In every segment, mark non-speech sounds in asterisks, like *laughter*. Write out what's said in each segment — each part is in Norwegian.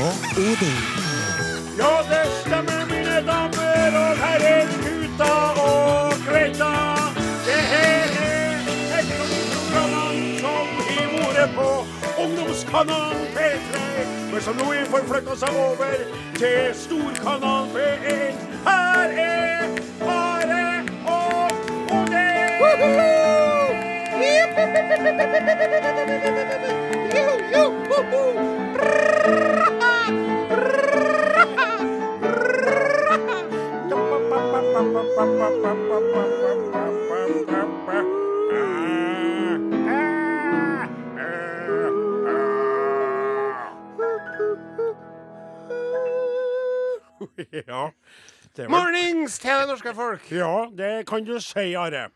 og Odin. Ja, det stemmer, mine damer og herrer, gutter og kveiter. Det her er et av programmene som har vært på ungdomskanalen P3, men som nå har forflytta seg over til storkanalen P1. Her er Are og Odin! Ja, det var, Mornings til det norske folk! ja, det kan du si, Are.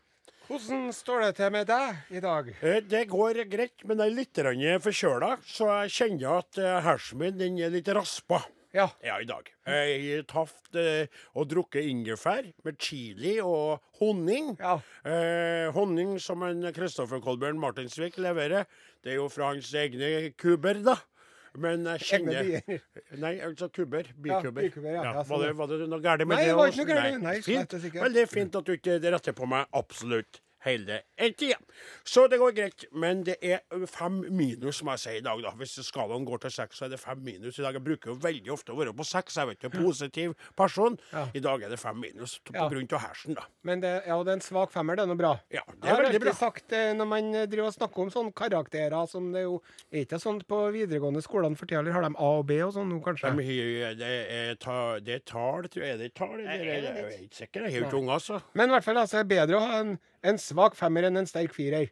Hvordan står det til med deg i dag? Eh, Det går greit, men jeg er litt forkjøla, så jeg kjenner at eh, hersen min er litt raspa. Ja. Ja, i dag. Jeg tatt eh, og drukket ingefær med chili og honning. Ja. Eh, honning som en Kristoffer Kolbjørn Martinsvik leverer. Det er jo fra hans egne kuber, da. Men jeg Egne kjenner. *laughs* Nei, altså kubber. Ja, Bikuber. bikuber, ja. Ja, sånn, var, det, var det noe galt med Nei, det? det var ikke noe galt. Nei, fint. slett ikke. Veldig fint at du ikke retter på meg absolutt hele tida. Så det går greit. Men det er fem minus, må jeg si, i dag. da. Hvis skalaen går til seks, så er det fem minus i dag. Jeg bruker jo veldig ofte å være på seks. Jeg vet ikke, positiv person. Ja. I dag er det fem minus på Ja. grunn av hersen, da. Men det, ja, det er en svak femmer, det er noe bra. Ja, det er Jeg er har veldig alltid sagt eh, når man eh, driver og snakker om sånne karakterer som det er jo Er ikke sånn på videregående skolene for tida, eller har de A og B og sånn nå, kanskje? De, det, er ta, det er tall, tror jeg. Er det tall? jeg Jeg er ikke sikker. Jeg er jo ikke unger, altså. Men i hvert fall altså, det er bedre å ha en, en svak femmer enn en sterk firer.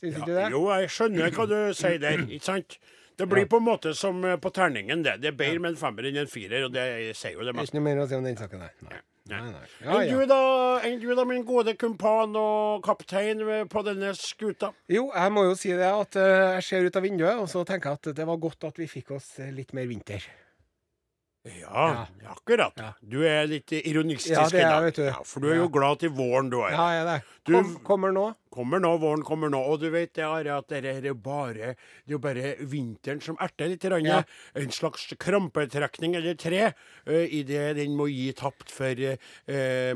Syns ikke du det? jo, jeg skjønner hva du sier der, *clears throat* ikke sant? Det blir på en måte som eh, på terningen, det. Det er bedre med en femmer enn en firer, og det sier jo det meste. ikke noe mer å si om den saken der. Nei. Nei. Nei. Ja, Enn ja. du da, enn du da, min gode kumpan og kaptein på denne skuta? Jo, jeg må jo si det at eh, jeg ser ut av vinduet, og så tenker jeg at det var godt at vi fikk oss eh, litt mer vinter. Ja, akkurat. Ja. Du er litt ironistisk Ja, i dag. vet du. Ja, for du er jo glad til våren, du er. Ja, jeg er det. Du- Kom, kommer nå. Kommer nå, våren kommer nå. Og du vet det, Are, at det er bare, det er jo bare vinteren som erter litt. Rann, Ja. En slags krampetrekning eller tre uh, idet den må gi tapt for uh,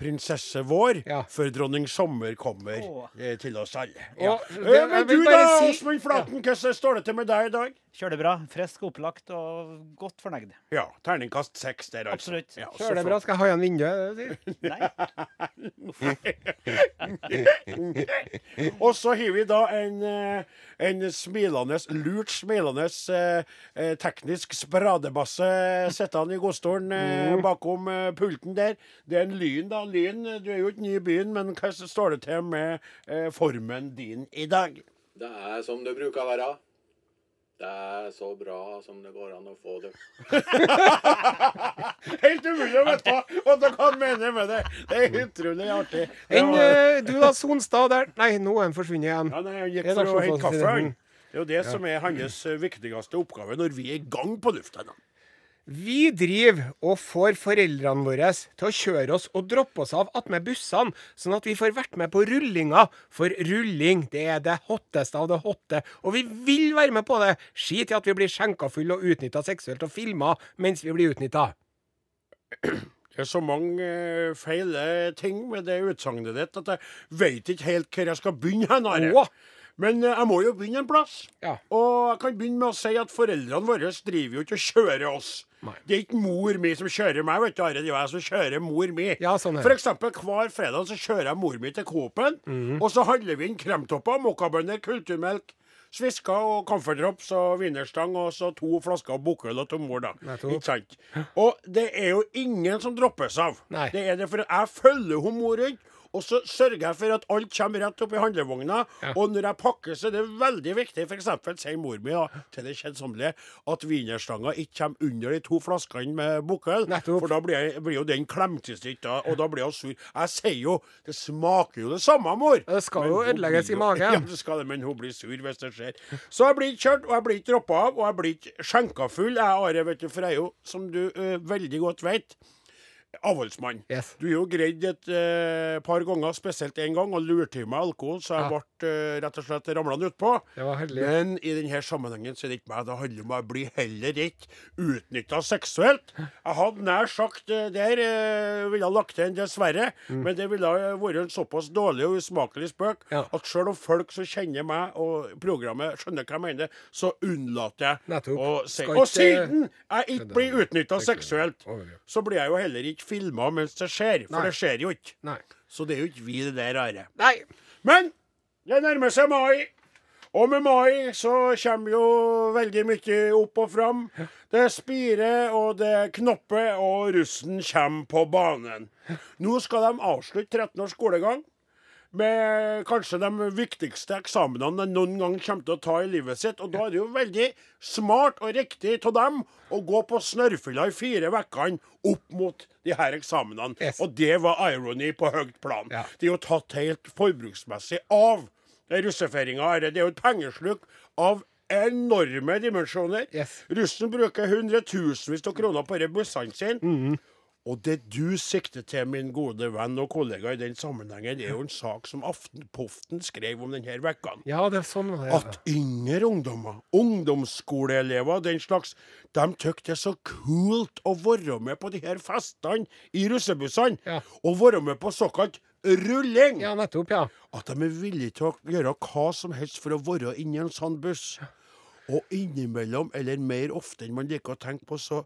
prinsesse vår Ja. før dronning sommer kommer eh, til oss alle. Ja. Det- Eh, men du da, si- Åsmund Flaten, hvordan står det til med deg i dag? Kjører det bra. Frisk, opplagt og godt fornøyd. Ja, terningkast seks der, altså. Absolutt. Ja, så Kjører det bra? Skal jeg ha igjen vinduet? det du sier? Nei. *laughs* *laughs* *laughs* Og så har vi da en, eh, en smilende, lurt smilende eh, eh, teknisk spradebasse sittende i godstolen Mm. bakom pulten der. Det er en Lyn, da. Lyn, du er jo ikke ny i byen, men hva står det til med formen din i dag? Det er som det bruker å være. Det er så bra som det går an å få det. *laughs* Helt umulig å vite hva dere kan mene med det. Det er utrolig artig. Enn eh, du da, Sonstad der Nei, nå er han forsvunnet igjen. Ja, nei, han gikk for å hente kaffe, det? er jo det som er hans viktigste oppgave når vi er i gang på lufta. Vi driver og får foreldrene våre til å kjøre oss og droppe oss av attmed bussene, sånn at vi får vært med på rullinga. For rulling, det er det hotteste av det hotte. Og vi vil være med på det. Skit i at vi blir skjenka fulle og utnytta seksuelt og filma mens vi blir utnytta. Det er så mange uh, feile ting med det utsagnet ditt at jeg vet ikke helt hvor jeg skal begynne. hen, Are. Men eh, jeg må jo begynne en plass. Ja. Og jeg kan begynne med å si at foreldrene våre driver jo ikke og kjører oss. Nei. Det er ikke mor mi som kjører meg, vet du, Are. Det er jeg som kjører mor mi. Ja, sånn er For eksempel hver fredag så kjører jeg mor mi til Coop-en, Mhm. og så handler vi inn kremtopper, mokkabønner, kulturmelk. Svisker og camferdrops og wienerstang og så to flasker Bukkøl og Tom Mor, da. Ikke sant? Og det er jo ingen som droppes av. Nei. Det er det for jeg følger hun mor rundt. Og så sørger jeg for at alt kommer rett opp i handlevogna. Ja. Og når jeg pakker, så er det veldig viktig, f.eks. sier mor mi da, til det kjedsommelige, at wienerstanga ikke kommer under de to flaskene med Bukkøl. For da blir, jeg, blir jo den klemt i stykker, og da blir hun sur. Jeg sier jo Det smaker jo det samme, mor. Det skal Men jo ødelegges i *laughs* magen. Ja, det skal det, men hun blir sur hvis det skjer. Så jeg blir ikke kjørt, og jeg blir ikke droppa av, og jeg blir ikke skjenka full. Jeg, Are, vet du, for jeg er jo, som du uh, veldig godt vet, avholdsmann. Yes. Du er jo greid et eh, par ganger, spesielt én gang, og lurte i meg alkohol, så jeg Ja. ble eh, rett og slett ramla utpå. Men i denne sammenhengen så er det ikke meg. Det handler om å bli heller ikke utnytta seksuelt. Jeg hadde nær sagt eh, der eh, ville ha lagt en dessverre, men det ville ha vært en såpass dårlig og usmakelig spøk Mm. Ja. at sjøl om folk som kjenner meg og programmet, skjønner hva jeg mener, så unnlater jeg Nettopp. å si Og siden jeg ikke blir utnytta seksuelt, så blir jeg jo heller ikke filma mens det skjer, for Nei. det skjer jo ikke. Nei. Så det er jo ikke vi det der rare. Nei. Men det nærmer seg mai. Og med mai så kommer jo veldig mye opp og fram. Det spirer, og det knopper, og russen kommer på banen. Nå skal de avslutte 13 års skolegang med kanskje de viktigste eksamenene de noen gang kommer til å ta i livet sitt. Og da er det jo veldig smart og riktig av dem å gå på snørrfylla i fire uker opp mot de her eksamenene. Yes. Og det var irony på høyt plan. Ja. Det er jo tatt helt forbruksmessig av russefeiringa. Det er jo et pengesluk av enorme dimensjoner. Yes. Russen bruker hundretusenvis av kroner på disse bussene sine. Mhm. Og det du sikter til, min gode venn og kollega i den sammenhengen, er jo en sak som Aftenpoften skrev om denne vekka. Ja, det er sånn. At yngre ungdommer, ungdomsskoleelever og den slags, de tykker det er så kult å være med på de her festene i russebussene. Ja. Og være med på såkalt rulling. Ja, nettopp, ja. At de er villige til å gjøre hva som helst for å være inni en sånn buss. Og innimellom, eller mer ofte enn man liker å tenke på, så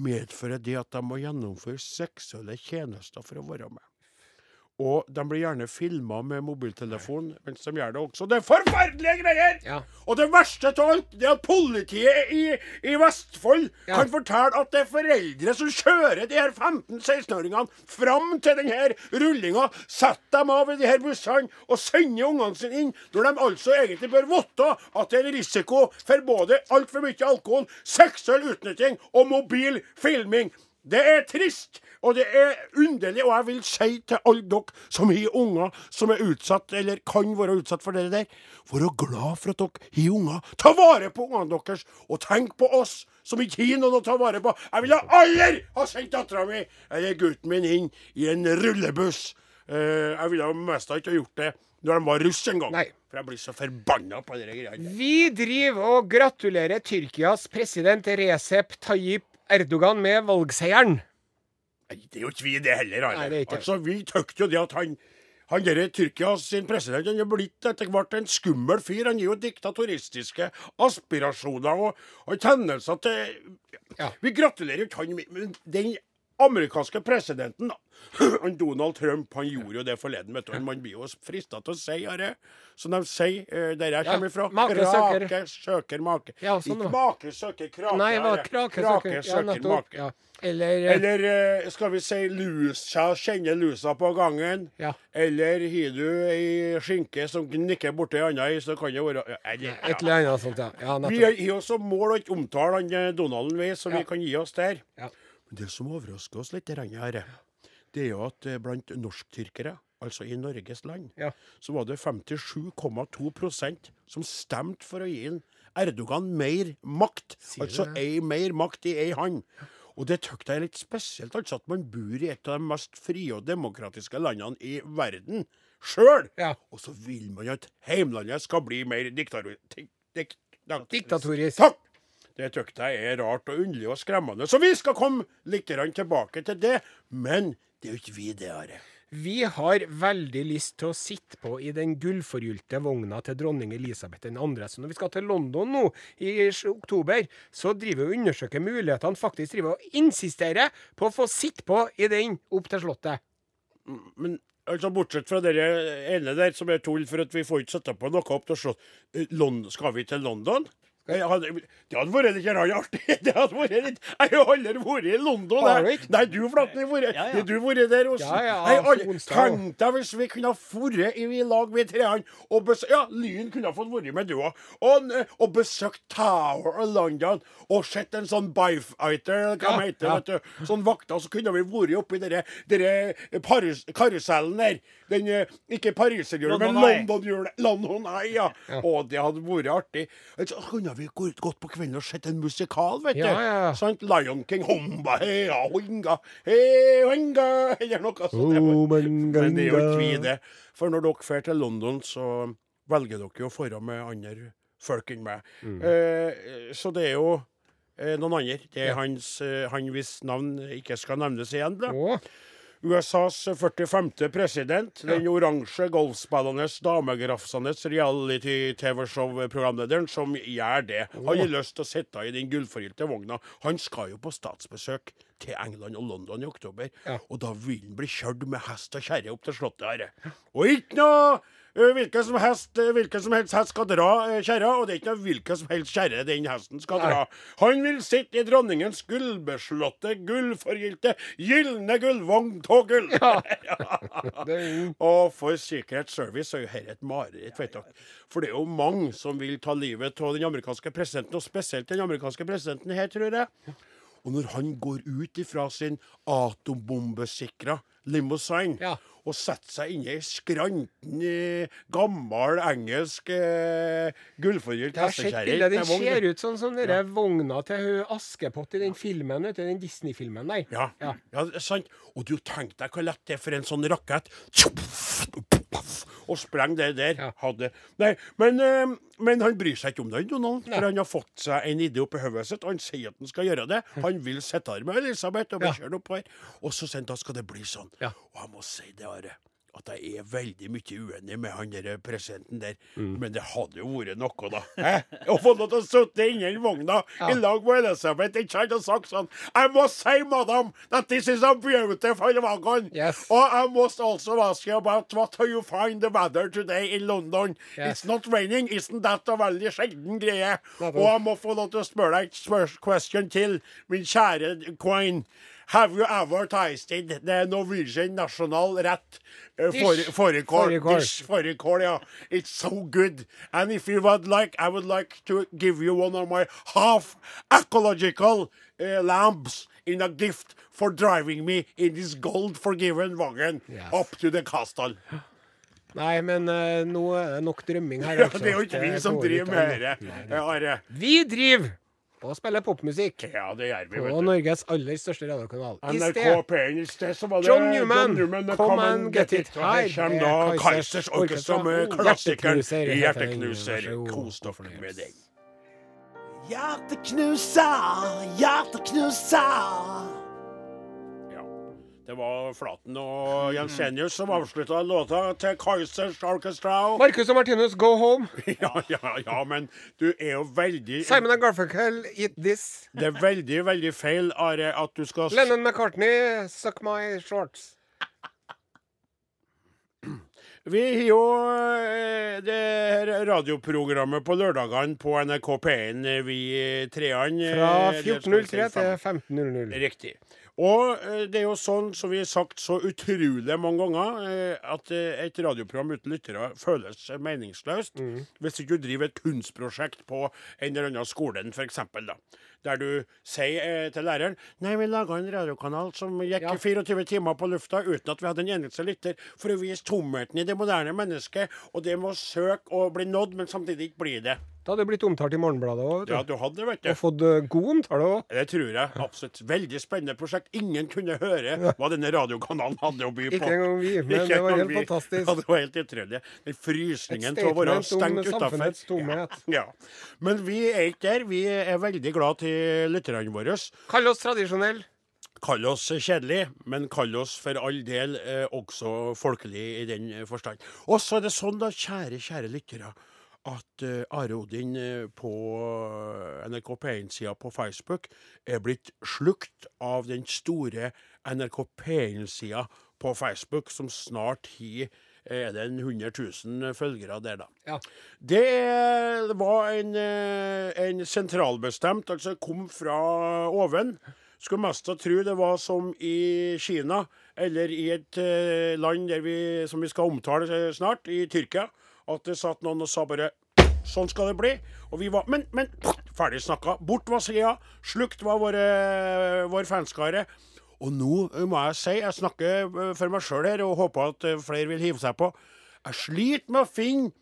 medfører det at de må gjennomføre seksuelle tjenester for å være med. Og de blir gjerne filma med mobiltelefon mens de gjør det også. Det er forferdelige greier! Ja. Og det verste av alt det er at politiet i, i Vestfold Ja. kan fortelle at det er foreldre som kjører de her 15-16-åringene fram til denne rullinga, setter dem av i de her bussene og sender ungene sine inn, når de altså egentlig bør vite at det er risiko for både altfor mye alkohol, seksuell utnytting og mobil filming. Det er trist, og det er underlig, og jeg vil si til alle dere som har unger som er utsatt, eller kan være utsatt for det der, vær glad for at dere har unger. Ta vare på ungene deres, og tenk på oss som ikke har noen å ta vare på. Jeg ville aldri ha sendt dattera mi eller gutten min inn i en rullebuss. Uh, jeg ville mest ikke ha gjort det når de var russ en gang. Nei. For jeg blir så forbanna på de greiene. Vi driver og gratulerer Tyrkias president Recep Tayyip Erdogan med valgseieren. Nei, det er jo ikke vi det heller. Nei, det er ikke altså, vi tykte jo det at han han der Tyrkia sin president han er blitt etter hvert en skummel fyr. Han gir jo diktatoristiske aspirasjoner og, og tendenser til Ja. Vi gratulerer jo ikke han, men den amerikanske presidenten, *clears throat* Donald Trump han gjorde jo det forleden. vet du. Man blir jo frista til å si det. Som de sier eh, der jeg kommer fra. make søker. Krake søker make. Ja, sånn ikke make søker krake. Nei, hva krake krake søker søker ja, make. Ja. Eller, eh, Eller eh, skal vi si lusa, kjenne lusa på gangen? Ja. Eller har du ei skinke som gnikker borti ei anna, så kan det være eller, et eller annet sånt, ja. Vi har også mål å ikke omtale han Donalden ved, så vi kan gi oss der. Ja. Det som overrasker oss litt, her, det er jo at eh, blant norsktyrkere, altså i Norges land, Ja. så var det 57,2% som stemte for å gi en Erdogan mer makt. Sier altså det? ei mer makt i ei hand. Og det syns jeg er litt spesielt, altså at man bor i et av de mest frie og demokratiske landene i verden sjøl. Ja. Og så vil man at heimlandet skal bli mer diktatorisk. Dik, dik, dik, Diktatorisk. Takk! Det syns jeg er rart og underlig og skremmende. Så vi skal komme litt tilbake til det. Men det er jo ikke vi det, Are. Vi har veldig lyst til å sitte på i den gullforgylte vogna til dronning Elisabeth 2. Så når vi skal til London nå i oktober, så driver vi og undersøker mulighetene. Faktisk driver vi og insisterer på å få sitte på i den opp til Slottet. Men altså, bortsett fra det ene der som er tull, for at vi får ikke sette på noe opp til slottet, Eh, Skal vi til London? Det hadde vært litt artig. *laughs* Det hadde vært litt, jeg har aldri vært i London. Ikke? Nei, du Flaten har vært. Ja, ja. Har du vært der også? Ja, ja, Tenk deg hvis vi kunne ha vært i lag, vi treene, og besøkt Ja, Lyn kunne ha fått vært med, du òg. Og, og besøkt Tower of London og sett en sånn bifighter, hva Ja, heter, vet du. Sånn vakter, så kunne vi vært oppi dere, dere parus, karusellen der. Den, eh, ikke pariserhjulet, men. London-hjulet. London nei, ja. Ja. Å, det hadde vært artig. Så kunne kunne vi gå- gått på kvelden og sett en musikal, vet du. Ja, ja, ja. Sant? Lion King, homba, hea, hoinga, hea, hoinga, eller noe sånt. Oh, Men det er jo ikke vi det. For når dere drar til London, så velger dere jo å dra med andre folk enn meg. Mm. Eh, så det er jo eh, noen andre. Det er hans, eh, han hvis navn ikke skal nevnes igjen. da. Å, USAs 45. president, den oransje golfspillende, damegrafsende reality-TV-show-programlederen som gjør det. Han har lyst til å sitte i den gullforgylte vogna. Han skal jo på statsbesøk til England og London i oktober. Og da vil han bli kjørt med hest og kjerre opp til slottet her. Og ikke noe Hvilken som, hest, hvilken som helst hest skal dra ø, kjerra, og det er ikke hvilken som helst kjerre den hesten skal dra. Han vil sitte i dronningens gullbeslåtte, gullforgylte, gylne gullvogn av gull. *laughs* det er Og for Secret Service er jo dette et mareritt, vet dere. For det er jo mange som vil ta livet av den amerikanske presidenten, og spesielt den amerikanske presidenten her, tror jeg. Og når han går ut ifra sin atombombesikra limousine Ja. og setter seg inne i skranten eh, gammel engelsk eh, gullforgylt hestekjerre. Den ser ut sånn som denne vogna til Askepott i den filmen, vet du, den Disney-filmen der. Ja. Ja. ja. sant. Og du tenk deg hvor lett det er for en sånn rakett å sprenge det der. Ja. Hadde. Nei, men, eh, men han bryr seg ikke om det, Donald. For han har fått seg en idé oppi hodet sitt. og Han sier at han skal gjøre det. Han vil sitte her med Elisabeth og bli Ja. kjørt opp her. Og så sier han da skal det bli sånn. Ja. Og jeg må si det, Are. At jeg er veldig mye uenig med han der presidenten der. Mm. Men det hadde jo vært noe, da. Hæ? Å få lov til å sitte inni vogna i lag med Elisabeth ikke sant, og sagt sånn I must say, madam, that this is a beautiful wagon. Yes. Og I must also ask you about what you find the weather today in London. Yes. It's not raining. Isn't that a veldig sjelden greie? Og jeg må få lov til å spørre deg et question til, min kjære Quine. Have you ever tasted the Norwegian national rett? uh, Dish. fårikål? ja. Dish fårikål, yeah. It's so good. And if you would like, I would like to give you one of my half ecological uh, lamps in a gift for driving me in this gold forgiven wagon Yes. up to the castle. *gasps* Nei, men uh, nå er det nok drømming her. Ja, altså. det er jo ikke vi som driver med dette. Ja, Are. Vi driver og spiller popmusikk Ja, det gjør vi, på vet du. Norges aller største radiokanal. NRK sted P1 i sted så var det John Newman, med Come and Get It. Her kommer er da Kaizers Orkester med klassikeren Hjerteknuser. Kos dere med den. Hjerteknuser, hjerteknuser. Det var Flaten og Jensenius som avslutta låta til Kaizers Orchestra. *laughs* Marcus og Martinus, go home. *laughs* Ja, ja, ja, men du er jo veldig Simon and Garfunkel, eat this. Det er veldig, veldig feil, Are, at du skal Lennon McCartney, suck my shorts. Vi har jo eh, det her radioprogrammet på lørdagene på NRK P1, eh, vi treene. eh, Fra der skal vi 14.03 til 15.00. Riktig. Og eh, det er jo sånn, som vi har sagt så utrolig mange ganger, eh, at eh, et radioprogram uten lyttere føles meningsløst. Mm. Hvis ikke du driver et kunstprosjekt på en eller annen skole, f.eks. Der du sier eh, til læreren Nei, vi laga en radiokanal som gikk Ja. 24 timer på lufta uten at vi hadde en eneste lytter, for å vise tomheten i det moderne mennesket, og det med å søke og bli nådd, men samtidig ikke bli det. Da hadde du blitt omtalt i Morgenbladet òg, Ja, du. hadde vet du. Og fått eh, god omtale òg. Det tror jeg absolutt. Veldig spennende prosjekt. Ingen kunne høre hva denne radiokanalen hadde å by på. Ikke engang vi, men Ikke det var helt vi. fantastisk. Ja, det var helt utrolig. Den frysningen til å være stengt utafor. tomhet. Ja. Men vi er ikke der. Vi er veldig glad til lytterne våre. Kall oss tradisjonell. Kall oss kjedelig, men kall oss for all del eh, også folkelig i den forstand. Og så er det sånn, da, kjære, kjære lyttere, at eh, Are Odin eh, på NRK P1-sida på Facebook er blitt slukt av den store NRK P1-sida på Facebook, som snart har er det en 100 000 følgere der, da. Ja. Det var en, eh, en sentralbestemt, altså kom fra oven. Skulle mest å tro det var som i Kina, eller i et eh, land vi, som vi skal omtale eh, snart, i Tyrkia. At det satt noen og sa bare Sånn skal det bli. Og vi var Men, men ferdig snakka. Bort var sida. Slukt var våre, vår fanskare. Og nå må jeg si, jeg snakker eh, for meg sjøl her og håper at eh, flere vil hive seg på. Jeg sliter med å finne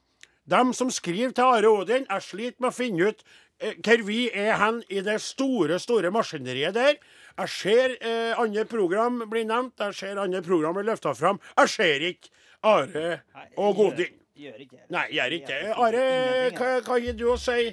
dem som skriver til Are Odin. Jeg sliter med å finne ut eh, hvor vi er hen i det store, store maskineriet der. Jeg ser eh, andre program bli nevnt, jeg ser andre program bli løfta fram. Jeg ser ikke Are og Godin. Gjør ikke det. Nei, gjør ikke det. Are, hva, hva gir du å si?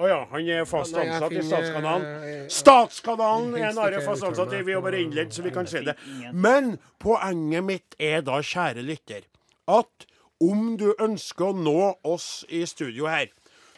Å ja, han er fast ansatt i Statskanalen. eh, Statskanalen er Are fast ansatt i. Vi har bare innledd, så vi kan si det. Men poenget mitt er da, kjære lytter, at om du ønsker å nå oss i studio her,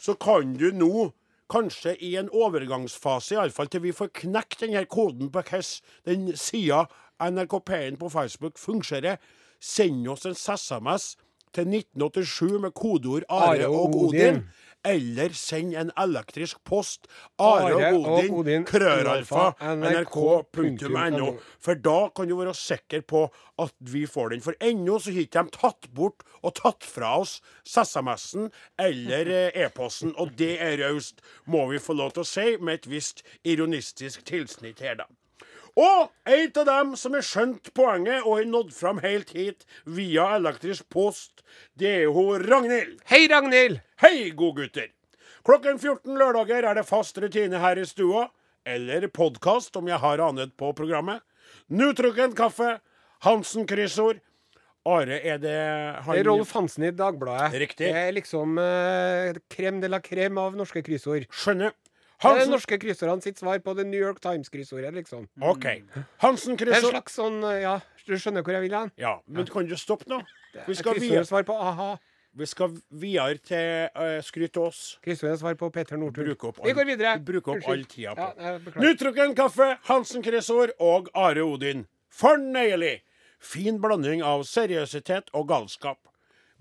så kan du nå, kanskje i en overgangsfase, iallfall til vi får knekt denne koden på hvordan den sida NRK P1 på Facebook fungerer, send oss en SMS til 1987 med kodeord Are og Odin. Eller send en elektrisk post. Are Are og Odin, Odin, krøralfa, nrk.no. nrk.no. For da kan du være sikker på at vi får den. For ennå så har ikke de tatt bort og tatt fra oss SMS-en eller eh, e-posten. Og det er raust, må vi få lov til å si, med et visst ironistisk tilsnitt her, da. Og en av dem som har skjønt poenget og har nådd fram helt hit via elektrisk post, det er jo Ragnhild. Hei, Ragnhild! Hei, godgutter! Klokken 14 lørdager er det fast rutine her i stua, eller podkast om jeg har anet på programmet. Nutrukken kaffe, Hansen-kryssord. Are, er det han Det er Rolf Hansen i Dagbladet. Riktig. Det er liksom uh, de la krem av norske kryssord. Skjønner. Det er det norske kryssordene sitt svar på The New York Times-kryssordet, liksom. OK. Det er en slags sånn eh, Ja, du skjønner hvor jeg vil hen? Ja, men kan du stoppe nå? Vi skal, via, svar på a-ha. vi skal videre til uh, Skryt til oss. Kryssordets svar på Peter Northug. Vi går videre. bruke opp all tida på. Ja. Nutrukken kaffe, Hansen-kryssord og Are Odin. Fornøyelig! Fin blanding av seriøsitet og galskap.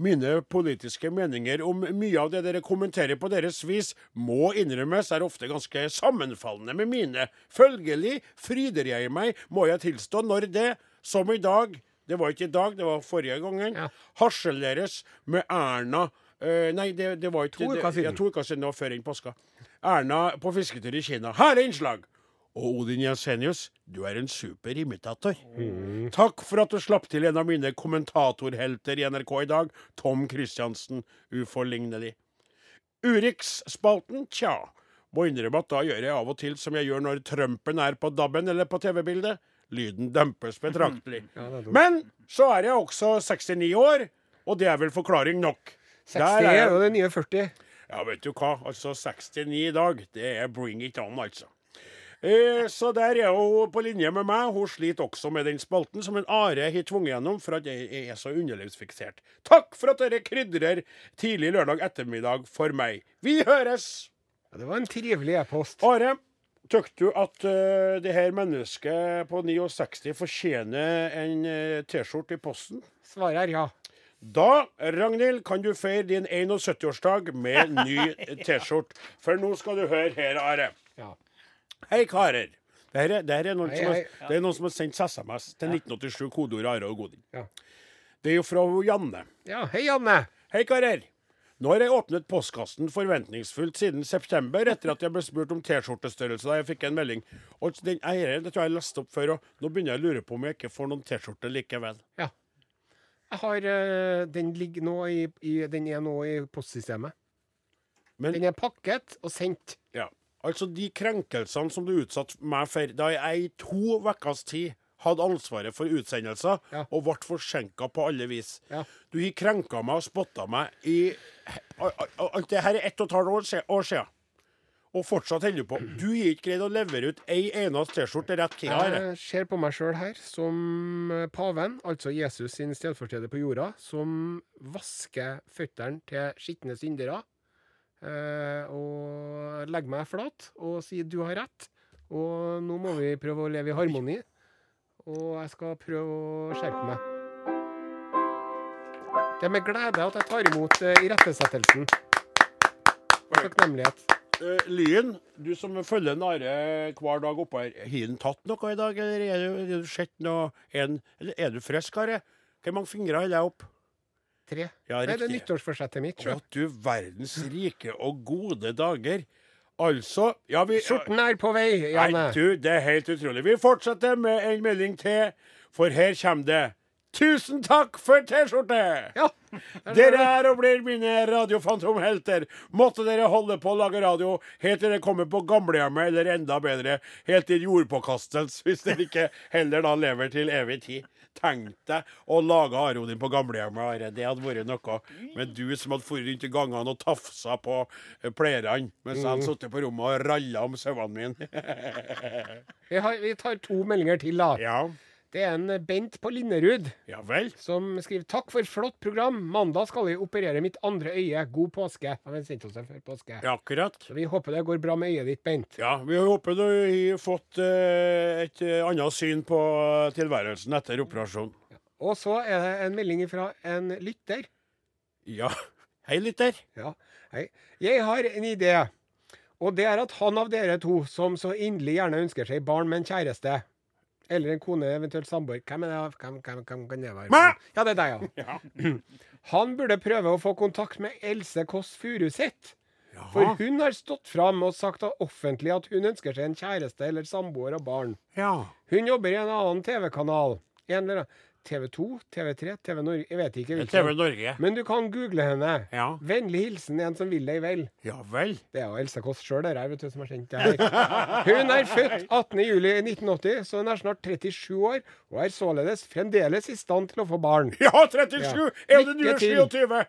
Mine politiske meninger om mye av det dere kommenterer på deres vis, må innrømmes er ofte ganske sammenfallende med mine. Følgelig fryder jeg meg, må jeg tilstå, når det, som i dag det var ikke i dag, det var forrige gangen. Ja. Harseleres med Erna Uh, Nei, det, det var ikke To uker siden. Ja, to uker siden, det var før enn påska. Erna på fisketur i Kina. Her er innslag! Og Odin Jensenius, du er en super imitator. Mm. Takk for at du slapp til en av mine kommentatorhelter i NRK i dag, Tom Christiansen, uforlignelig. Urix-spalten, tja. Må innrømme at da gjør jeg av og til som jeg gjør når Trumpen er på DAB-en eller på TV-bildet. Lyden dempes betraktelig. *laughs* Men så er jeg også 69 år, og det er vel forklaring nok. 60 Der er jo det nye 40. ja, vet du hva. Altså, 69 i dag, det er bring it on, altså. Eh, så der er hun på linje med meg. Hun sliter også med den spalten som en Are har tvunget gjennom for at jeg er så underlivsfiksert. Takk for at dere krydrer tidlig lørdag ettermiddag for meg. Vi høres! Ja, det var en trivelig e-post. Are, Syns du at uh, det her mennesket på 69 fortjener en uh, T-skjorte i posten? Svaret er ja. Da, Ragnhild, kan du feire din 71-årsdag med ny *laughs* T-skjorte. For nå skal du høre her, Are. Ja. Hei, karer. Det her er, det her er, noen, Hei, som har, det er noen som har sendt SMS til 1987, kodeord Are og Godin. Ja. Det er jo fra Janne. ja. Hei, Janne. Hei, karer. Nå har jeg åpnet postkassen forventningsfullt siden september, etter at jeg ble spurt om T-skjortestørrelse da jeg fikk en melding. Og den, eieren, det tror jeg jeg leste opp før, og nå begynner jeg å lure på om jeg ikke får noen T-skjorte likevel. Ja. Jeg har eh, Den ligger nå i, i Den er nå i postsystemet. Men Den er pakket og sendt. Ja. Altså, de krenkelsene som du utsatte meg for da jeg i to ukers tid hadde ansvaret for utsendelser, Ja. og ble forsinka på alle vis. Ja. Du har krenka meg og spotta meg i Alt det her er ett og et halvt år, siden. Og fortsatt holder du på. Du har ikke greid å levere ut ei eneste T-skjorte rett tid. Jeg ser på meg sjøl her som eh, paven, altså Jesus sin stedfortreder på jorda, som vasker føttene til skitne syndere. Eh, og legger meg flat og sier 'du har rett', og nå må vi prøve å leve i harmoni. Og jeg skal prøve å skjerpe meg. Det er med glede at jeg tar imot uh, irettesettelsen. Og takknemlighet. Uh, Lyn, du som følger Nare hver dag oppå her, har han tatt noe i dag, eller er du, er du sett noe er, er du frisk, Are? Hvor mange fingre holder jeg opp? Tre. Ja, det er det riktig. nyttårsforsettet mitt. Å, du verdens rike og gode dager. Altså Ja, vi Skjorten er på vei, Janne. Nei, du, det er helt utrolig. Vi fortsetter med en melding til, for her kommer det Tusen takk for T-skjorte! Ja. Dere er og blir mine radiofantomhelter. Måtte dere holde på å lage radio helt til dere kommer på gamlehjemmet, eller enda bedre, helt til jordpåkastelse, hvis dere ikke heller da lever til evig tid. Tenk deg å lage Arodin på gamlehjemmet. Det hadde vært noe. Men du som hadde dratt rundt i gangene og tafsa på eh, pleierne, mens jeg hadde sittet på rommet og ralla om sauene mine. *laughs* Vi, har, vi tar to meldinger til, da. ja. Det er en Bent på Linnerud ja vel. som skriver takk for flott program. Mandag skal jeg operere mitt andre øye. God påske. Oss det før påske. Ja, akkurat. Så vi håper det går bra med øyet ditt, Bent. Ja, vi håper du har fått eh, et eh, annet syn på tilværelsen etter operasjonen. Og så er det en melding fra en lytter. Ja. Hei, lytter. Ja, hei. Jeg har en idé. Og det er at han av dere to som så inderlig gjerne ønsker seg barn med en kjæreste, eller en kone, eventuelt samboer Hvem er det? Hvem, hvem, hvem kan det være? Mæ! Ja, det er deg, ja. *laughs* *clears throat* Han burde prøve å få kontakt med Else Kåss Furuseth. For hun har stått fram og sagt offentlig at hun ønsker seg en kjæreste eller samboer og barn. Ja. Hun jobber i en annen TV-kanal. Annen TV2, TV3, TV Norge Jeg vet ikke TV Norge. Men du kan google henne. Ja. Vennlig hilsen en som vil deg vel. Ja vel. Det er jo Else Kåss sjøl vet du, som har sendt det her. Hun er født 18.07.1980, så hun er snart 37 år, og er således fremdeles i stand til å få barn. Ja, 37! Ja. Er det nå nye til. 27?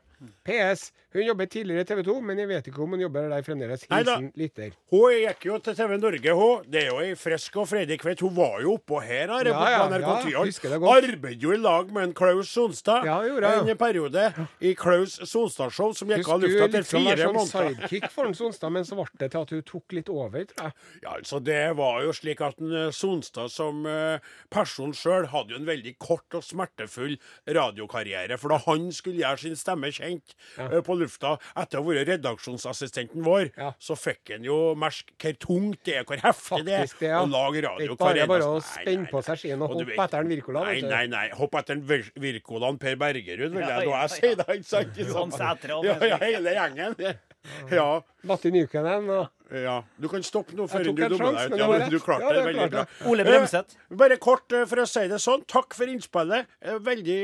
PS. Hun jobber tidligere i TV 2, men jeg vet ikke om hun jobber der fremdeles. Hilsen lytter. Hun gikk jo til TV Norge, hun. Det er jo ei frisk og freidig kveld. Hun var jo oppå her, her Ja, ja, på NRK Tyholt. Arbeidet jo i lag med en Klaus Sonstad Ja, gjorde en periode i Klaus Sonstad-show, som gikk av skulle lufta etter liksom være fire sånn måneder. sidekick for en Sonstad, men så ble det til at hun tok litt over, tror jeg. Ja, altså Det var jo slik at en, eh, Sonstad som eh, person sjøl hadde jo en veldig kort og smertefull radiokarriere. For da han skulle gjøre sin stemme kjent eh, på lufta etter å ha vært redaksjonsassistenten vår, Ja. så fikk han jo merke hvor tungt det er, hvor heftig det er det, ja. å lage Det radio er ikke bare hver bare å eneste- spenne på seg skien og Og hoppe etter en Wirkola. Nei, nei, nei. Hoppe etter en virkolan Per Bergerud, vil jeg da jeg si, det. ikke sant? Johan Sætre og Ja, ja, hele gjengen. Ja. Matti Nykänen og ja. Du kan stoppe nå før du dummer deg ut. Ja, du, klarte Ja, det veldig bra. Ole Bremseth. Eh, Bare kort eh, for å si det sånn. Takk for innspillet. Eh, Veldig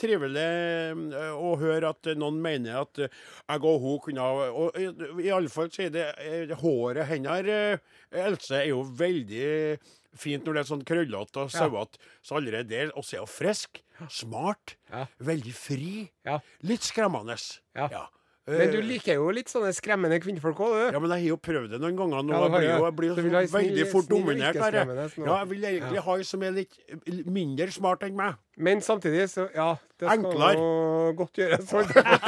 trivelig eh, å høre at eh, noen mener at eh, jeg og hun kunne ha Og i, alle fall så er det eh, håret hennes, eh, Else, er jo veldig fint når det er sånn krøllete og sauete. Så allerede der Og så er hun frisk, smart, Ja. veldig fri. Ja. Litt skremmende. Ja. Men du Eh, liker jo litt sånne skremmende kvinnfolk òg, du. ja, men jeg har jo prøvd det noen ganger nå. Ja, jeg blir jo, jeg blir jo Så vil du ha så veldig snill- fort dominert nå. Ja, jeg vil egentlig ha ei som er litt mindre smart enn meg. Men samtidig, så ja Det skal Enklere. godt gjøres. *laughs* holdt jeg på å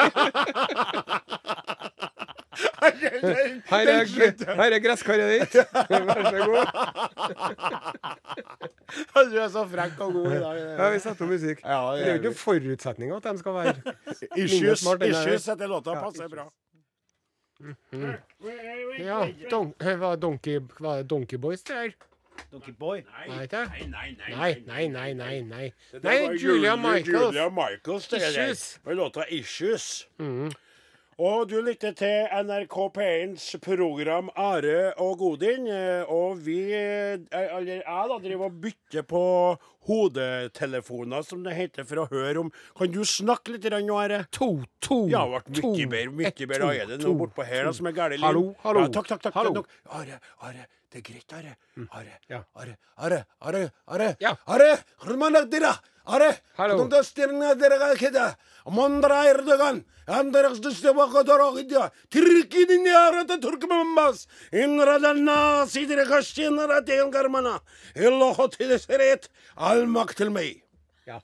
si. Her er, her er gresskaret ditt. *laughs* Vær så god. Du er så frekk og god i dag. Ja, vi setter på musikk. Ja, Det er jo ikke noen forutsetning at de skal være Issues, issues etter låta passer bra. Ja, don, hva er Donkey, var Donkey Boys, det her? Donkey Boy. Nei. Nei, nei, nei. Nei, nei, nei, nei. nei. Nei, Julia Michaels. Julia Michaels, det. Issues. Med låta 'Issues'. Mhm. Og du lytter til NRK P1s program Are og Godin. Og vi, eh, eller jeg da, driver og bytter på hodetelefoner, som det heter, for å høre om Kan du snakke litt nå, Are? To, to, Ja, det ble mye bedre. Mye bedre. Er det noe bortpå her da, som er galt? Hallo, hallo. Ja, takk, takk, takk. Hallo. Are, Are, det er greit, Are. Are, Ja. Are, Are, Are, Are. Ja. Are, Ja.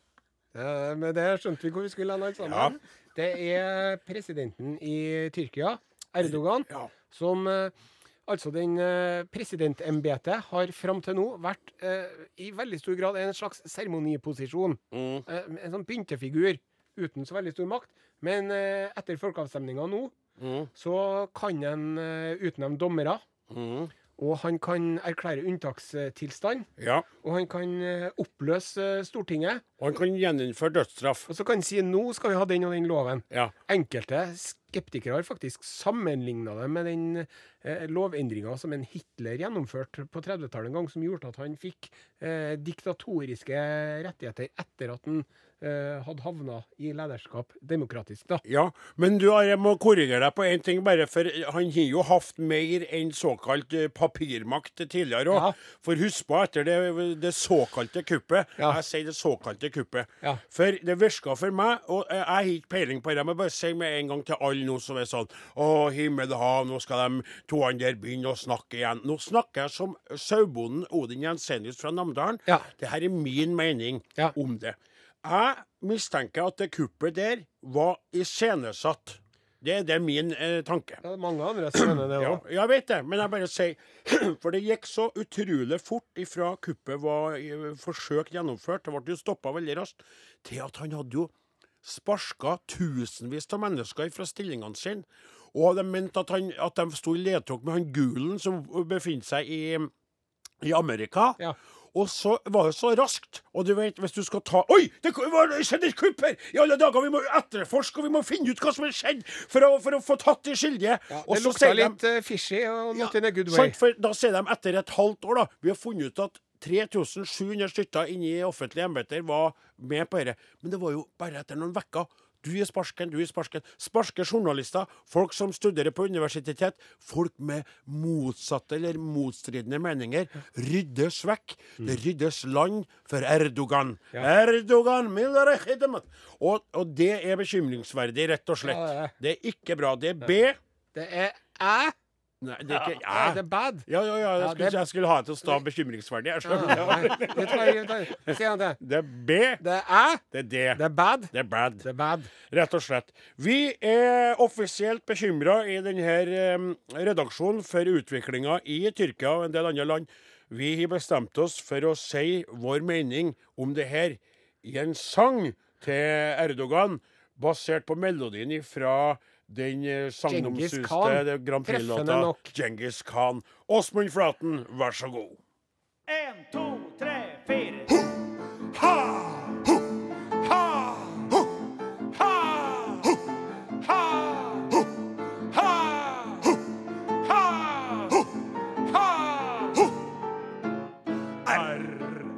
men Med det skjønte vi hvor vi skulle lande alle sammen. Det er presidenten i Tyrkia, Erdogan, Ja. som eh, Altså, den eh, presidentembetet har fram til nå vært eh, i veldig stor grad en slags seremoniposisjon. Mm. Eh, en sånn pyntefigur uten så veldig stor makt. Men eh, etter folkeavstemninga nå, Mm. så kan en eh, utnevne dommere. Mm. Og han kan erklære unntakstilstand. Ja. Og han kan eh, oppløse eh, Stortinget. Og han kan gjeninnføre dødsstraff. Og så kan han si nå skal vi ha den og den loven. Ja. Enkelte sk- skeptikere har faktisk sammenligna det med den eh, lovendringa som en Hitler gjennomførte på 30-tallet en gang, som gjorde at han fikk eh, diktatoriske rettigheter etter at han eh, hadde havna i lederskap demokratisk, da. Ja, men du, jeg må korrigere deg på én ting, bare for han har jo hatt mer enn såkalt eh, papirmakt tidligere òg. Ja. For husk på, etter det, det såkalte kuppet Ja. Jeg sier det såkalte kuppet. Ja. For det virka for meg, og jeg har ikke peiling på det, men bare si med en gang til alle nå som er sånn Å, himmel og hav, nå skal de to andre begynne å snakke igjen. Nå snakker jeg som sauebonden Odin Jensenius fra Namdalen. Ja. Det her er min mening Ja. om det. Jeg mistenker at det kuppet der var iscenesatt. Det er det min eh, tanke. Det er mange andre som mener det *clears throat* Ja, jeg vet det, men jeg bare sier *clears throat* For det gikk så utrolig fort ifra kuppet var eh, forsøkt gjennomført, det ble jo stoppa veldig raskt, til at han hadde jo sparka tusenvis av mennesker fra stillingene sine. Og de mente at, han, at de sto i ledtog med han Gulen som befinner seg i, i Amerika. Ja. Og så var det så raskt. Og du vet, hvis du skal ta Oi! Det var skjedde et kupp her! I alle dager! Vi må etterforske, og vi må finne ut hva som har skjedd, for å, for å få tatt de skyldige. Ja, det lukta litt de- eh, fishy og not in a good way. Sant, for da sier de etter et halvt år, da Vi har funnet ut at 3700 stykker inne i offentlige embeter var med på dette. Men det var jo bare etter noen uker. Du er sparsken, du er sparsken. Sparske journalister, folk som studerer på universitetet, folk med motsatte eller motstridende meninger, ryddes vekk. Mm. Det ryddes land for Erdogan. Erdogan og, og det er bekymringsverdig, rett og slett. Ja, det det er ikke bra. Det er B. Det er æ. Nei, det er ikke Ja, det er bad. Ja, ja, ja. Jeg skulle, jeg skulle ha det til å stå bekymringsverdig. Jeg nei, det det- det. Det er B. Det er æ. Det er D. Det er bad. Det er bad. Det er bad. Rett og slett. Vi er offisielt bekymra i denne redaksjonen for utviklinga i Tyrkia og en del andre land. Vi har bestemt oss for å si vår mening om det her i en sang til Erdogan, basert på melodien fra den eh, Genghis sagnomsuste Grand Prix-låta. Djengis Khan. Åsmund Flaten, vær så god. En, to, tre, fire. Ha! Ha! Ha! Ha! Ha! Ha! R,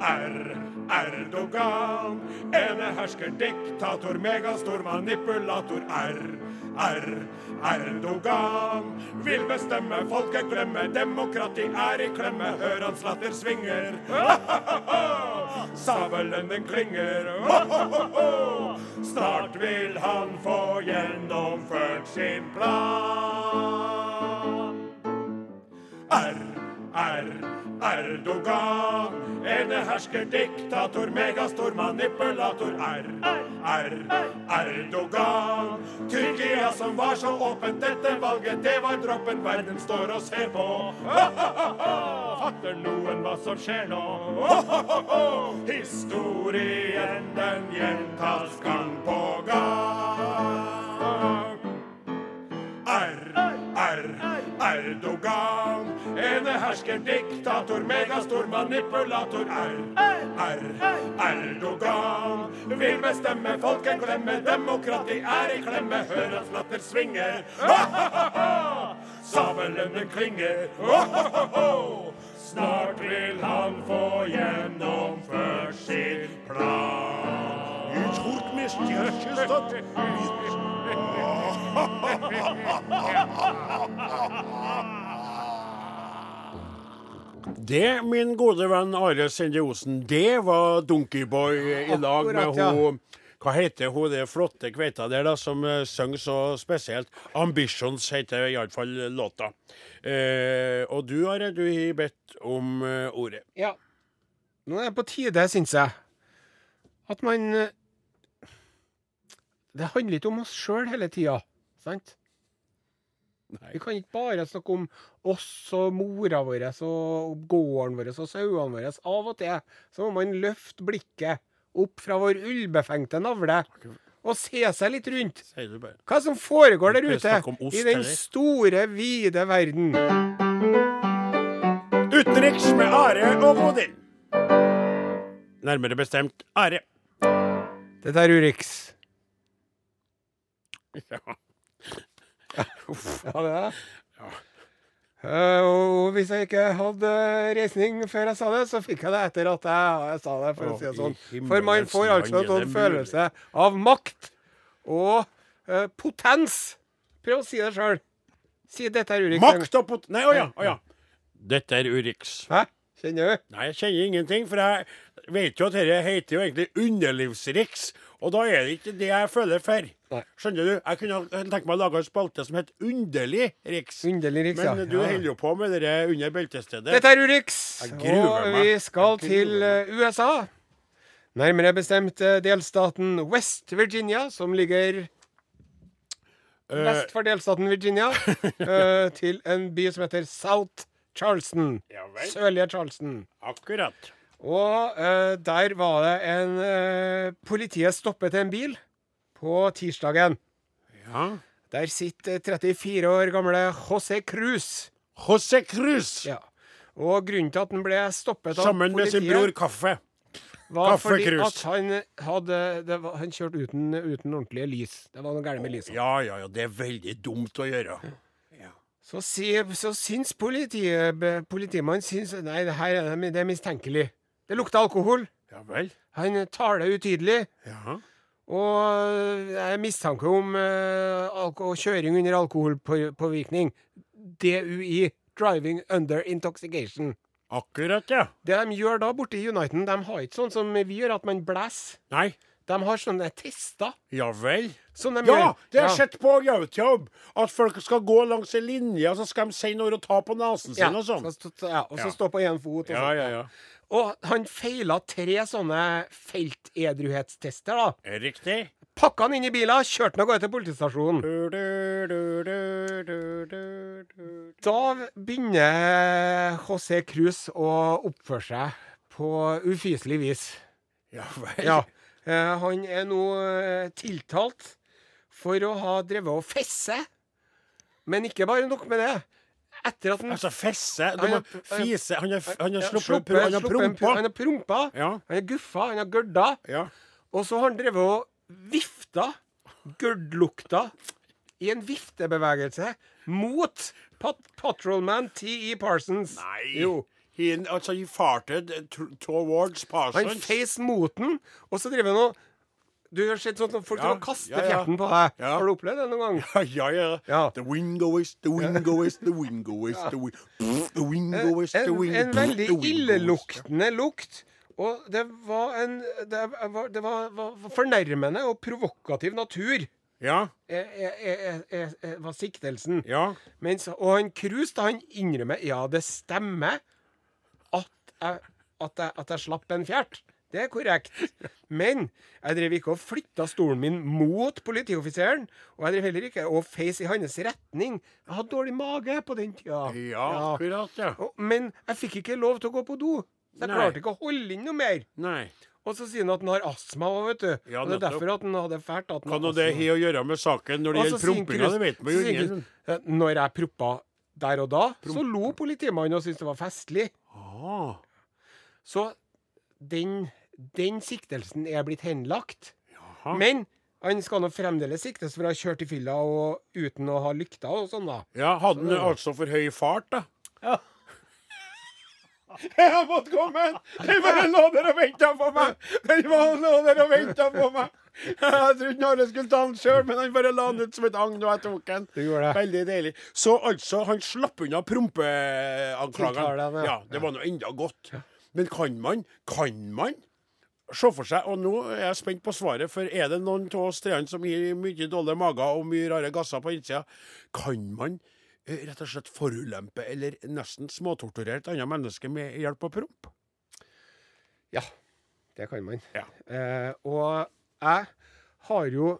R, Erdogan. Enehersker, diktator, megastor manipulator. R, R, Erdogan. Vil bestemme, folket glemme. Demokrati er i klemme. Hør hans latter svinger. *laughs* Sabelen den klinger. *laughs* Snart vil han få gjennomført sin plan. R, R, Erdogan. Enehersker, diktator, megastor, manipulator. R, R, Erdogan. Tyrkia som var så åpent, dette valget, det var droppen. Verden står og ser på. *laughs* Fatter noen hva som skjer nå? *laughs* Historien, den gjentas gang på gang. Enehersker, diktator, megastor, manipulator. R, R, Erdogan. Vil bestemme, folket glemme. Demokrati er i klemme. Hør hans latter svinge. Sabelen klinger. Snart vil han få gjennomført sin plan. Ikke *laughs* Det, min gode venn Are Sende Osen, det var Donkeyboy i lag med ja. hun Hva heter hun det flotte kveita der, da, som uh, synger så spesielt? 'Ambitions' heter iallfall låta. Uh, og du, Are, du har bedt om uh, ordet. Ja. Nå er det på tide, syns jeg, at man Det handler ikke om oss sjøl hele tida, sant? Nei. Vi kan ikke bare snakke om oss og mora vår og gården vår og sauene våre. Av og til så må man løfte blikket opp fra vår ullbefengte navle og se seg litt rundt. Hva som foregår der er ute i den store, vide verden. Utenriks med Are og Odin. Nærmere bestemt Are. Dette er Urix. Ja. Ja, det er det. Uh, og hvis jeg ikke hadde reisning før jeg sa det, så fikk jeg det etter at jeg, jeg sa det, for å si det sånn. For man får altså en sånn følelse av makt og uh, potens. Prøv å si det sjøl. Si dette er Urix. Makt og pot... Nei, å ja. oh ja. Dette er Urix. Hæ? Kjenner du? Nei, jeg kjenner ingenting, for jeg vet jo at dette heter jo egentlig Underlivsriks. Og da er det ikke det jeg føler for. Nei. Skjønner du? Jeg kunne tenke meg å lage en spalte som het Underlig Riks. Underlig ja. Men du Ja. holder jo på med det under beltestedet. Dette er Urix, og vi skal til eh, USA. Nærmere bestemt eh, delstaten West Virginia, som ligger Eh, vest for delstaten Virginia, *laughs* til en by som heter South Charleston. Ja. Sørlige Charleston. akkurat. Og uh, der var det en uh, Politiet stoppet en bil på tirsdagen. Ja. Der sitter 34 år gamle José Cruz. José Cruz. Ja. Og grunnen til at han ble stoppet av Sammen med sin bror Kaffe. var Kaffe fordi Cruz. at han hadde det var, Han kjørte uten, uten ordentlige lys. Det var noe galt med lyset. Ja, ja, ja. Det er veldig dumt å gjøre. Så, så syns politiet, politimannen syns Nei, det her er, det er mistenkelig. Det lukter alkohol. Ja vel. Han taler utydelig. Ja. Og det er mistanke om uh, kjøring under alkoholpåvirkning. DUI. Driving under intoxication. Akkurat, ja. Det de gjør da borte i Uniten, de har ikke sånn som vi gjør, at man blæser. Nei. De har sånne tester. Ja vel. Som de Ja, det har jeg sett på YouTube. At folk skal gå langs en linje, og så skal de si noe og ta på nesen sin og sånn. ja, og så stå på én fot. Og, Ja, sånn. ja, ja. og han feila tre sånne feltedruhetstester. da. Riktig. Pakka han inn i bilen, kjørte han av gårde til politistasjonen. Da begynner José Cruz å oppføre seg på ufyselig vis. Ja vel. Ja. Eh, han er nå eh, tiltalt for å ha drevet og fesse. Men ikke bare nok med det. Etter at han Altså, fesse Han har- Fise Han har, han har sluppet sluppet- Han har prompa. Han har prompa. Ja. Han har guffa, han har gørda. Ja. Og så har han drevet og vifta, gørdlukta, i en viftebevegelse mot pat patrolman T.E. Parsons. Nei. Jo. He, altså, he farted towards Parsons. Han feis mot den, og så driver han og Du har sett sånn at folk Ja, kaster ja, ja. fjerten på deg. Ja. Har du opplevd det noen gang? Ja, ja, ja. The wingo is, the wingo is, the wingo is, the, wi the wingo is, the En, window en veldig illeluktende lukt. Og det var en Det var, det var, var fornærmende og provokativ natur. Ja, er, er, er, var siktelsen. ja. Mens, og han Krus da, han innrømmer ja, det stemmer at jeg, at jeg, at jeg slapp en fjert. Det er korrekt. Men jeg drev ikke og flytta stolen min mot politioffiseren. Og jeg drev heller ikke og feis i hans retning. Jeg hadde dårlig mage på den tida. Ja, akkurat, ja. Og, men jeg fikk ikke lov til å gå på do. Så jeg Nei. klarte ikke å holde inn noe mer. Nei. Og så sier han at han har astma òg, vet du. Ja, og det er derfor at han hadde fælt. At han Kan nå det ha å gjøre med saken når det gjelder prompinga? Det vet så jo ingen. Eh, Når jeg proppa der og da, så lo politimannen og syntes det var festlig. Ah, Så den, den siktelsen er blitt henlagt. jaha. Men han skal nå fremdeles siktes for å ha kjørt i fylla og uten å ha lykta og sånn, da. Ja, hadde han altså for høy fart, da? Jeg fått komme! Jeg bare lå der og venta på meg! Jeg bare lå der og venta på meg! Jeg trodde Are skulle ta den sjøl, men han bare la den ut som et agn, og jeg tok den. Du gjorde det. Veldig deilig. Så altså, han slapp unna prompeanklagene. Ja. Ja, det var nå enda godt. Men kan man, kan man se for seg, og nå er jeg spent på svaret, for er det noen av oss treene som gir mye dårlige mager og mye rare gasser på innsida, kan man eh, rett og slett forulempe eller nesten småtorturere et annet menneske med hjelp av promp? Ja, det kan man. Ja. Eh, og jeg har jo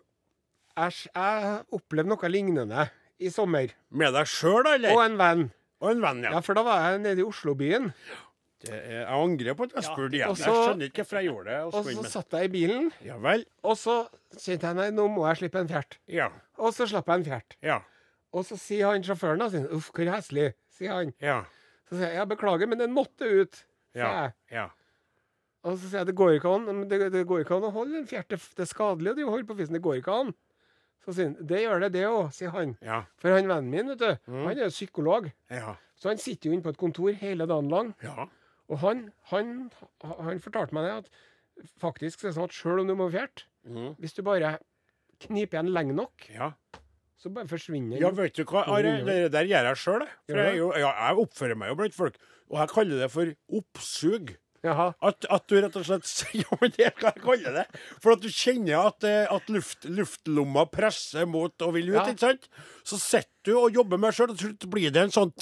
Æsj, jeg opplevde noe lignende i sommer. Med deg sjøl, Og en venn. Og en venn, ja. Ja, for da var jeg nede i Oslobyen. Er, jeg angrer på at jeg spurte igjen. Jeg skjønner ikke hvorfor jeg gjorde det. Og så satt jeg i bilen, Ja vel. og så kjente jeg nei, nå må jeg slippe en fjert. Ja. Og så slapp jeg en fjert. Ja. Og så sier han sjåføren sin uff, hvor heslig, sier han. Ja. Så sier jeg, ja, beklager, men den måtte ut, sier Ja. jeg. ja. Og så sier jeg, det går ikke an, men det, det går ikke an å holde en fjert, det, er skadelig å drive holde på fissen, det går ikke an. Så sier han det gjør det, det òg, sier han. Ja. For han vennen min, vet du, Mm. han er jo psykolog. Ja. Så han sitter jo inne på et kontor hele dagen lang. Ja. Og han, han, han fortalte meg det at faktisk det er sånn at sjøl om du må fjerte, Mm. hvis du bare kniper igjen lenge nok, ja. så bare forsvinner Ja, vet du hva, Are, det der gjør jeg sjøl, jeg. For jeg, er jo, ja, jeg oppfører meg jo blant folk. Og jeg kaller det for oppsug. Jaha. At, at du rett og slett *laughs* Ja, men det kan jeg kalle det. For at du kjenner at, eh, at luft, luftlomma presser mot og vil ut, Ja. ikke sant? Så sitter du og jobber med deg sjøl, og til slutt blir det en sånn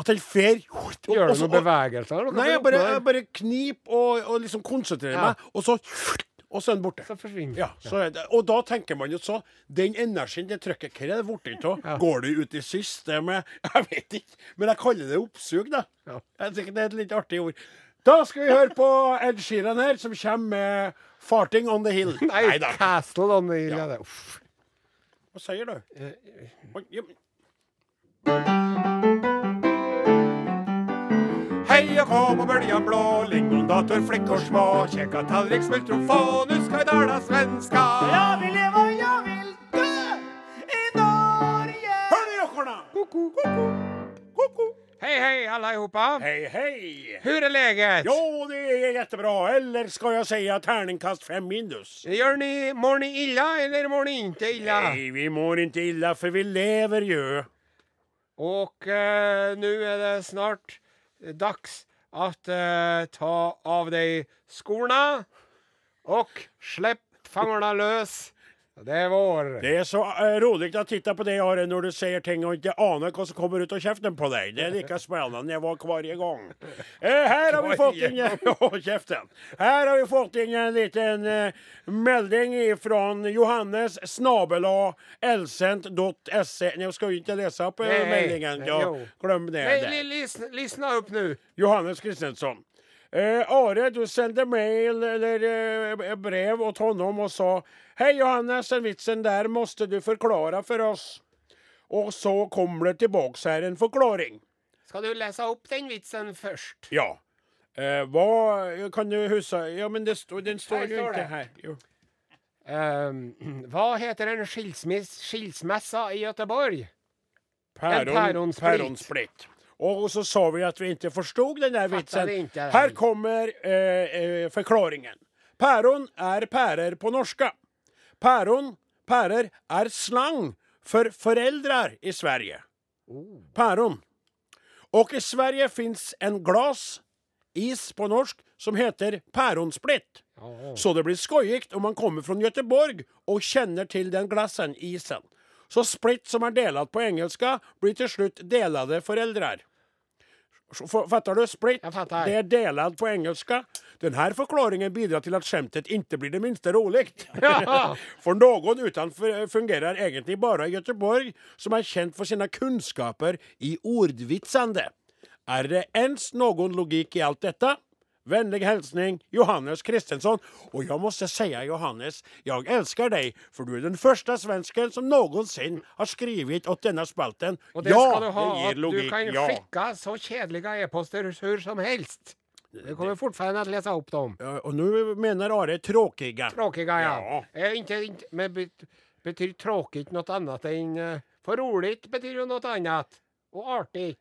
At han fer Gjør du noen bevegelser? Nei, jeg bare, jeg bare knip og, og liksom konsentrerer Ja. meg, og så *sniffs* Og så er den borte. Så forsvinner Ja, så det, og da tenker man jo så Den energien, det trykket, hva er det borte av? Ja. Går du ut i systemet? *laughs* Jeg vet ikke. Men jeg kaller det oppsug, da. Ja. Jeg tenker Det er et litt artig ord. Da skal vi høre på Ed Sheeran her, som kommer med 'Farting on the Hill'. *laughs* Nei, Neida. Castle on the Hill. Ja. Uff. Hva sier du? Uh, Oi, ja, kom og bøljan blå, lingondator, flickor små, Kjekka tallrik, smultron, nu ska vi tala svenska. Jag vill leva, jag vill dø i Norge. Hør nå, jokkorna! Koko. Koko. hei, alle allihopa! Hei, hei. Hur är läget? Jo, det är jättebra. Eller ska jag säga tärningkast fem minus? Gör ni, mår ni illa eller mår ni inte illa? Nej, vi mår inte illa för vi lever ju. Och eh, nu är det snart dags at uh, ta av deg skorna og slipp fangerne lös. Det är vår. Det är så eh, roligt att titta på dig, Are, när du säger ting och inte anar vad som kommer ut av käften på dig. Det är lika spännande jag var varje gång. Eh, här *laughs* har vi fått in... Käften. Här har vi fått in en liten eh, melding ifrån Johannes snabela elsent.se. Nej, Jag ska ju inte läsa upp eh, meldingen. nej, Ja, det. Nej, lyssna upp nu. Johannes Kristensson. Eh, Are, du sendte mail eller eh, brev åt honom och sa Hej Johannes, den vitsen där måste du förklara för oss. Och så kommer det tillbaks här en förklaring. Ska du läsa upp den vitsen först? Ja. Eh, vad kan du huska? Ja, men det står, den står ju inte här. Jo. Ehm, vad heter en skilsmiss, skilsmessa i Göteborg? Päron, päronsplit. päronsplitt. Och så sa vi att vi inte förstod den där vitsen. Her. Här kommer eh, eh, förklaringen. Päron är päror på norska. Päron, päror är slang för föräldrar i Sverige. Päron. Och i Sverige finns en glas, is på norsk, som heter päronsplitt. Så det blir skojigt om man kommer från Göteborg och känner till den glassen, isen. Så splitt som er delat på engelska blir til slutt delade föräldrar. F- Fattar du? Split, det er delad på engelska. Den forklaringen förklaringen bidrar til at skjemtet ikke blir det minste rolig. Ja. *laughs* noen utenfor fungerer egentlig bare bara i Göteborg som er kjent for sine kunnskaper i ordvitsende. Er det ens noen logikk i alt detta? Vänlig hälsning Johannes Kristensson. Og jeg måtte si, Johannes, jeg elsker deg, for du er den første svensken som någonsin har skrevet åt denne spalten. Og det ja, skal du ha, det gir logikk. du kan ja. så kjedelige e-poster hvor som helst. Det kommer fortfarande att läsa opp dem. Ja, og nå mener Are tråkiga. Tråkiga, ja. Eh, inte, inte, men bet, betyder tråkigt noe annet enn eh, För roligt betyr jo noe annet. Og artig.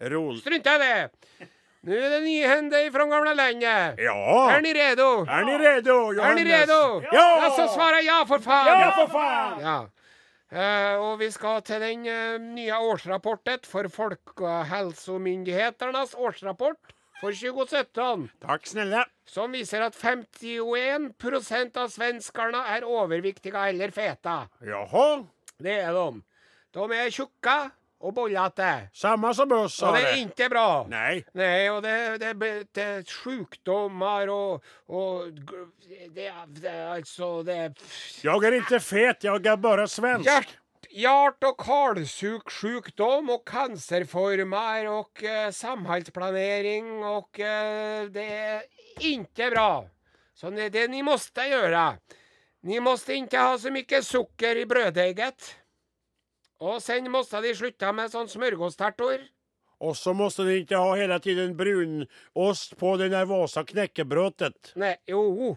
Roligt. Strunta i det! Nu är det nyhände ifrån gamla landet. Ja! Är ni redo? Är ni redo, Är Johannes? ni redo? Ja! ja så svara ja for faen! Ja, for faen! Ja. Uh, og vi skal til den uh, nye årsrapporten for Folkehelsemyndighetenes årsrapport for 2017, Takk snille. som viser at 51% av svenskene er overviktige eller feta. Jaha, Det er de. De er tjukka og bollete. Samme som oss, Og det er ikke bra. Nei. Nei, og det, det, det, er sjukdommer og, og det, er- det er altså det Jeg er ikke fet, jeg er bare svensk. Hjert, hjert- og karlsjukdom og cancerformer og uh, samhällsplanering og uh, det er ikke bra. Så det, det ni måste gjøre. Ni måste ikke ha så mye socker i brödägget. Och sen måtte de slutte med sånn smørgåstertor. Og så måtte de ikke ha hele tiden brunost på det nervøse knekkebrødet. Nei, jo.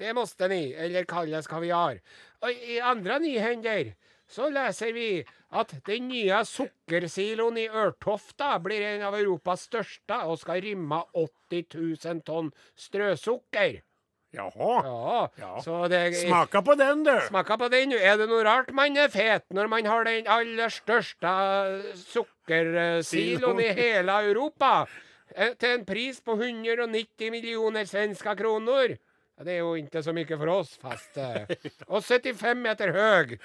Det måtte de. eller kalles kaviar. Og i andre nyhender så leser vi at den nye sukkersiloen i Ørtofta blir en av Europas største og skal rymme 80 000 tonn strøsukker. Jaha. Ja, Ja. så det Smaka på den, du. Smaka på den. Er det noe rart man er fet når man har den aller største sukkersiloen i hele Europa? Eh, Til en pris på 190 millioner svenske kroner. Det er jo ikke så mye for oss, fast. eh. *laughs* Og 75 meter høy.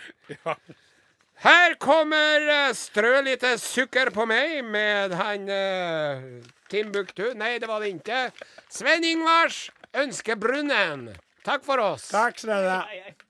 Her kommer uh, Strø lite sukker på meg med han uh, Timbuktu. Nei, det var det ikke. Sven Ingvars Ønskebrunnen. Takk for oss. Takk skal Aj, aj.